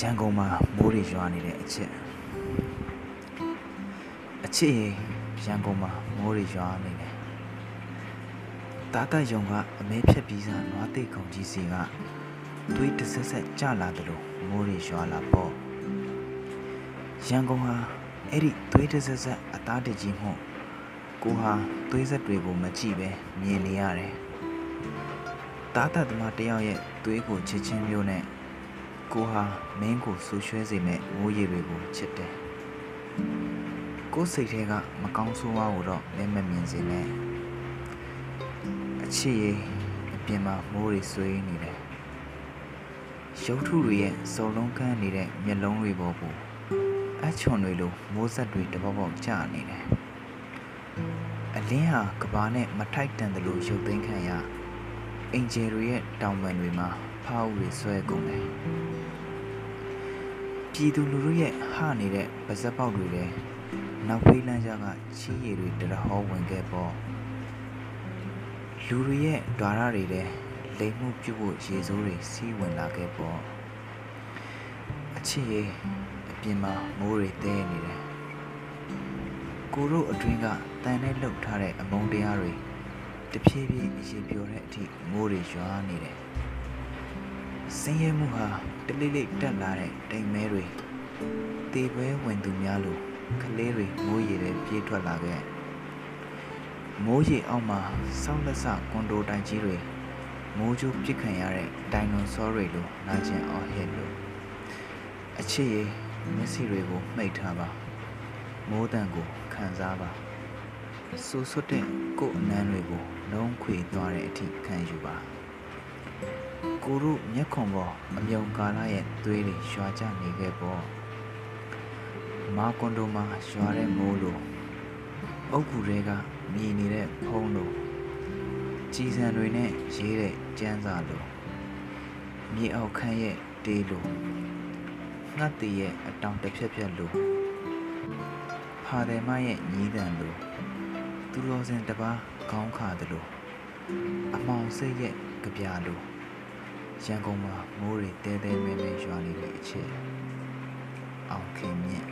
ရန်ကုန်မှာမိုးတွေရွာနေတဲ့အချက်အချစ်ရေရန်ကုန်မှာမိုးတွေရွာနေတယ်တာတယုံကအမဲဖြက်ပြီးစားနွားသိတ်ခုံကြီးစီကတွေးတစ်ဆက်ဆက်ကြလာတယ်လို့မိုးတွေရွာလာပေါ့ရန်ကုန်ဟာအဲ့ဒီတွေးတစ်ဆက်ဆက်အသားတကြီးမှုကိုဟာသွေးဆက်တွေကိုမကြည့်ပဲမြင်နေရတယ်တာတသမားတယောက်ရဲ့သွေးကိုချစ်ချင်းမျိုးနဲ့ ကိုဟာမင်းကိုဆူရွှဲစေမဲ့မိုးရေတွေကိုချစ်တယ်။ကိုယ်စိတ်ထဲကမကောင်းဆိုးဝါးကိုတော့လက်မမြင်စေနဲ့။အချစ်ရေအပြင်မှာမိုးတွေဆွေးနေတယ်။ရုပ်ထုတွေရဲ့စုံလုံးကန်းနေတဲ့မျက်လုံးတွေပေါ်ကိုအချွန်တွေလိုမိုးဆက်တွေတပေါက်ပေါက်ကျနေတယ်။အလင်းဟာကဘာနဲ့မထိုက်တန်တယ်လို့ရုပ်သိမ်းခံရအင်ဂျယ်တွေရဲ့တောင်ပံတွေမှာဖားအုပ်တွေဆွဲကုန်တယ်။ ပြည်သူလူထုရဲ့ဟနေတဲ့ပါဇက်ပေါက်တွေလည်းနောက်ဖေးလမ်းကြားကချီးရည်တွေတရဟောဝင်ခဲ့ပေါ့လူတွေရဲ့ဓာရတွေလည်းလိမ်မှုပြုတ်ဖို့ရေစိုးတွေစီးဝင်လာခဲ့ပေါ့အချစ်ရဲ့အပြင်မှာမိုးတွေတဲနေတယ်ကိုတို့အတွင်းကတန်နဲ့လှုပ်ထားတဲ့အမုန်းတရားတွေတဖြည်းဖြည်းအရင်ပြောတဲ့အထိမိုးတွေရွာနေတယ် စင်းရဲမှုဟာတလိလိတက်လာတဲ့တိမ်မဲတွေတေပွဲဝင်သူများလိုကလေးတွေမိုးရေထဲပြေးထွက်လာခဲ့မိုးရေအောက်မှာစောင်းလက်ဆကွန်ဒိုတိုင်ကြီးတွေမိုးကြိုးပစ်ခံရတဲ့ဒိုင်နိုဆောတွေလိုနာကျင်အောင်ဟဲ့လို့အချစ်ရေမျက်စိတွေကိုမှိတ်ထားပါမိုးတန်ကိုခံစားပါဆူဆွတ်တဲ့ကိုယ်အနှမ်းတွေကိုလုံးခွေသွားတဲ့အထိခံယူပါ ကိုတို့မျက်ခွန်ပေါ်အမြုံကာလရဲ့သွေးတွေရွာကျနေခဲ့ပေါ့မာကွန်ဒိုမှာရွာတဲ့မိုးလိုအုတ်ကူတွေကမြည်နေတဲ့ဖုံးလိုကြည်စံတွေနဲ့ရေးတဲ့ကျန်းစာလိုမြေအောက်ခန်းရဲ့တေးလိုငှက်တီရဲ့အတောင်တစ်ဖြက်ဖြက်လိုဖာတယ်မရဲ့ညီးတန်လိုသူတော်စင်တစ်ပါးခေါင်းခါတယ်လို့အမောင်စိတ်ရဲ့ကြပြလို ရန်ကုန်မှာမိုးတွေတဲတဲမဲမဲရွာနေတဲ့အချက်အောင်ခင်မြင့်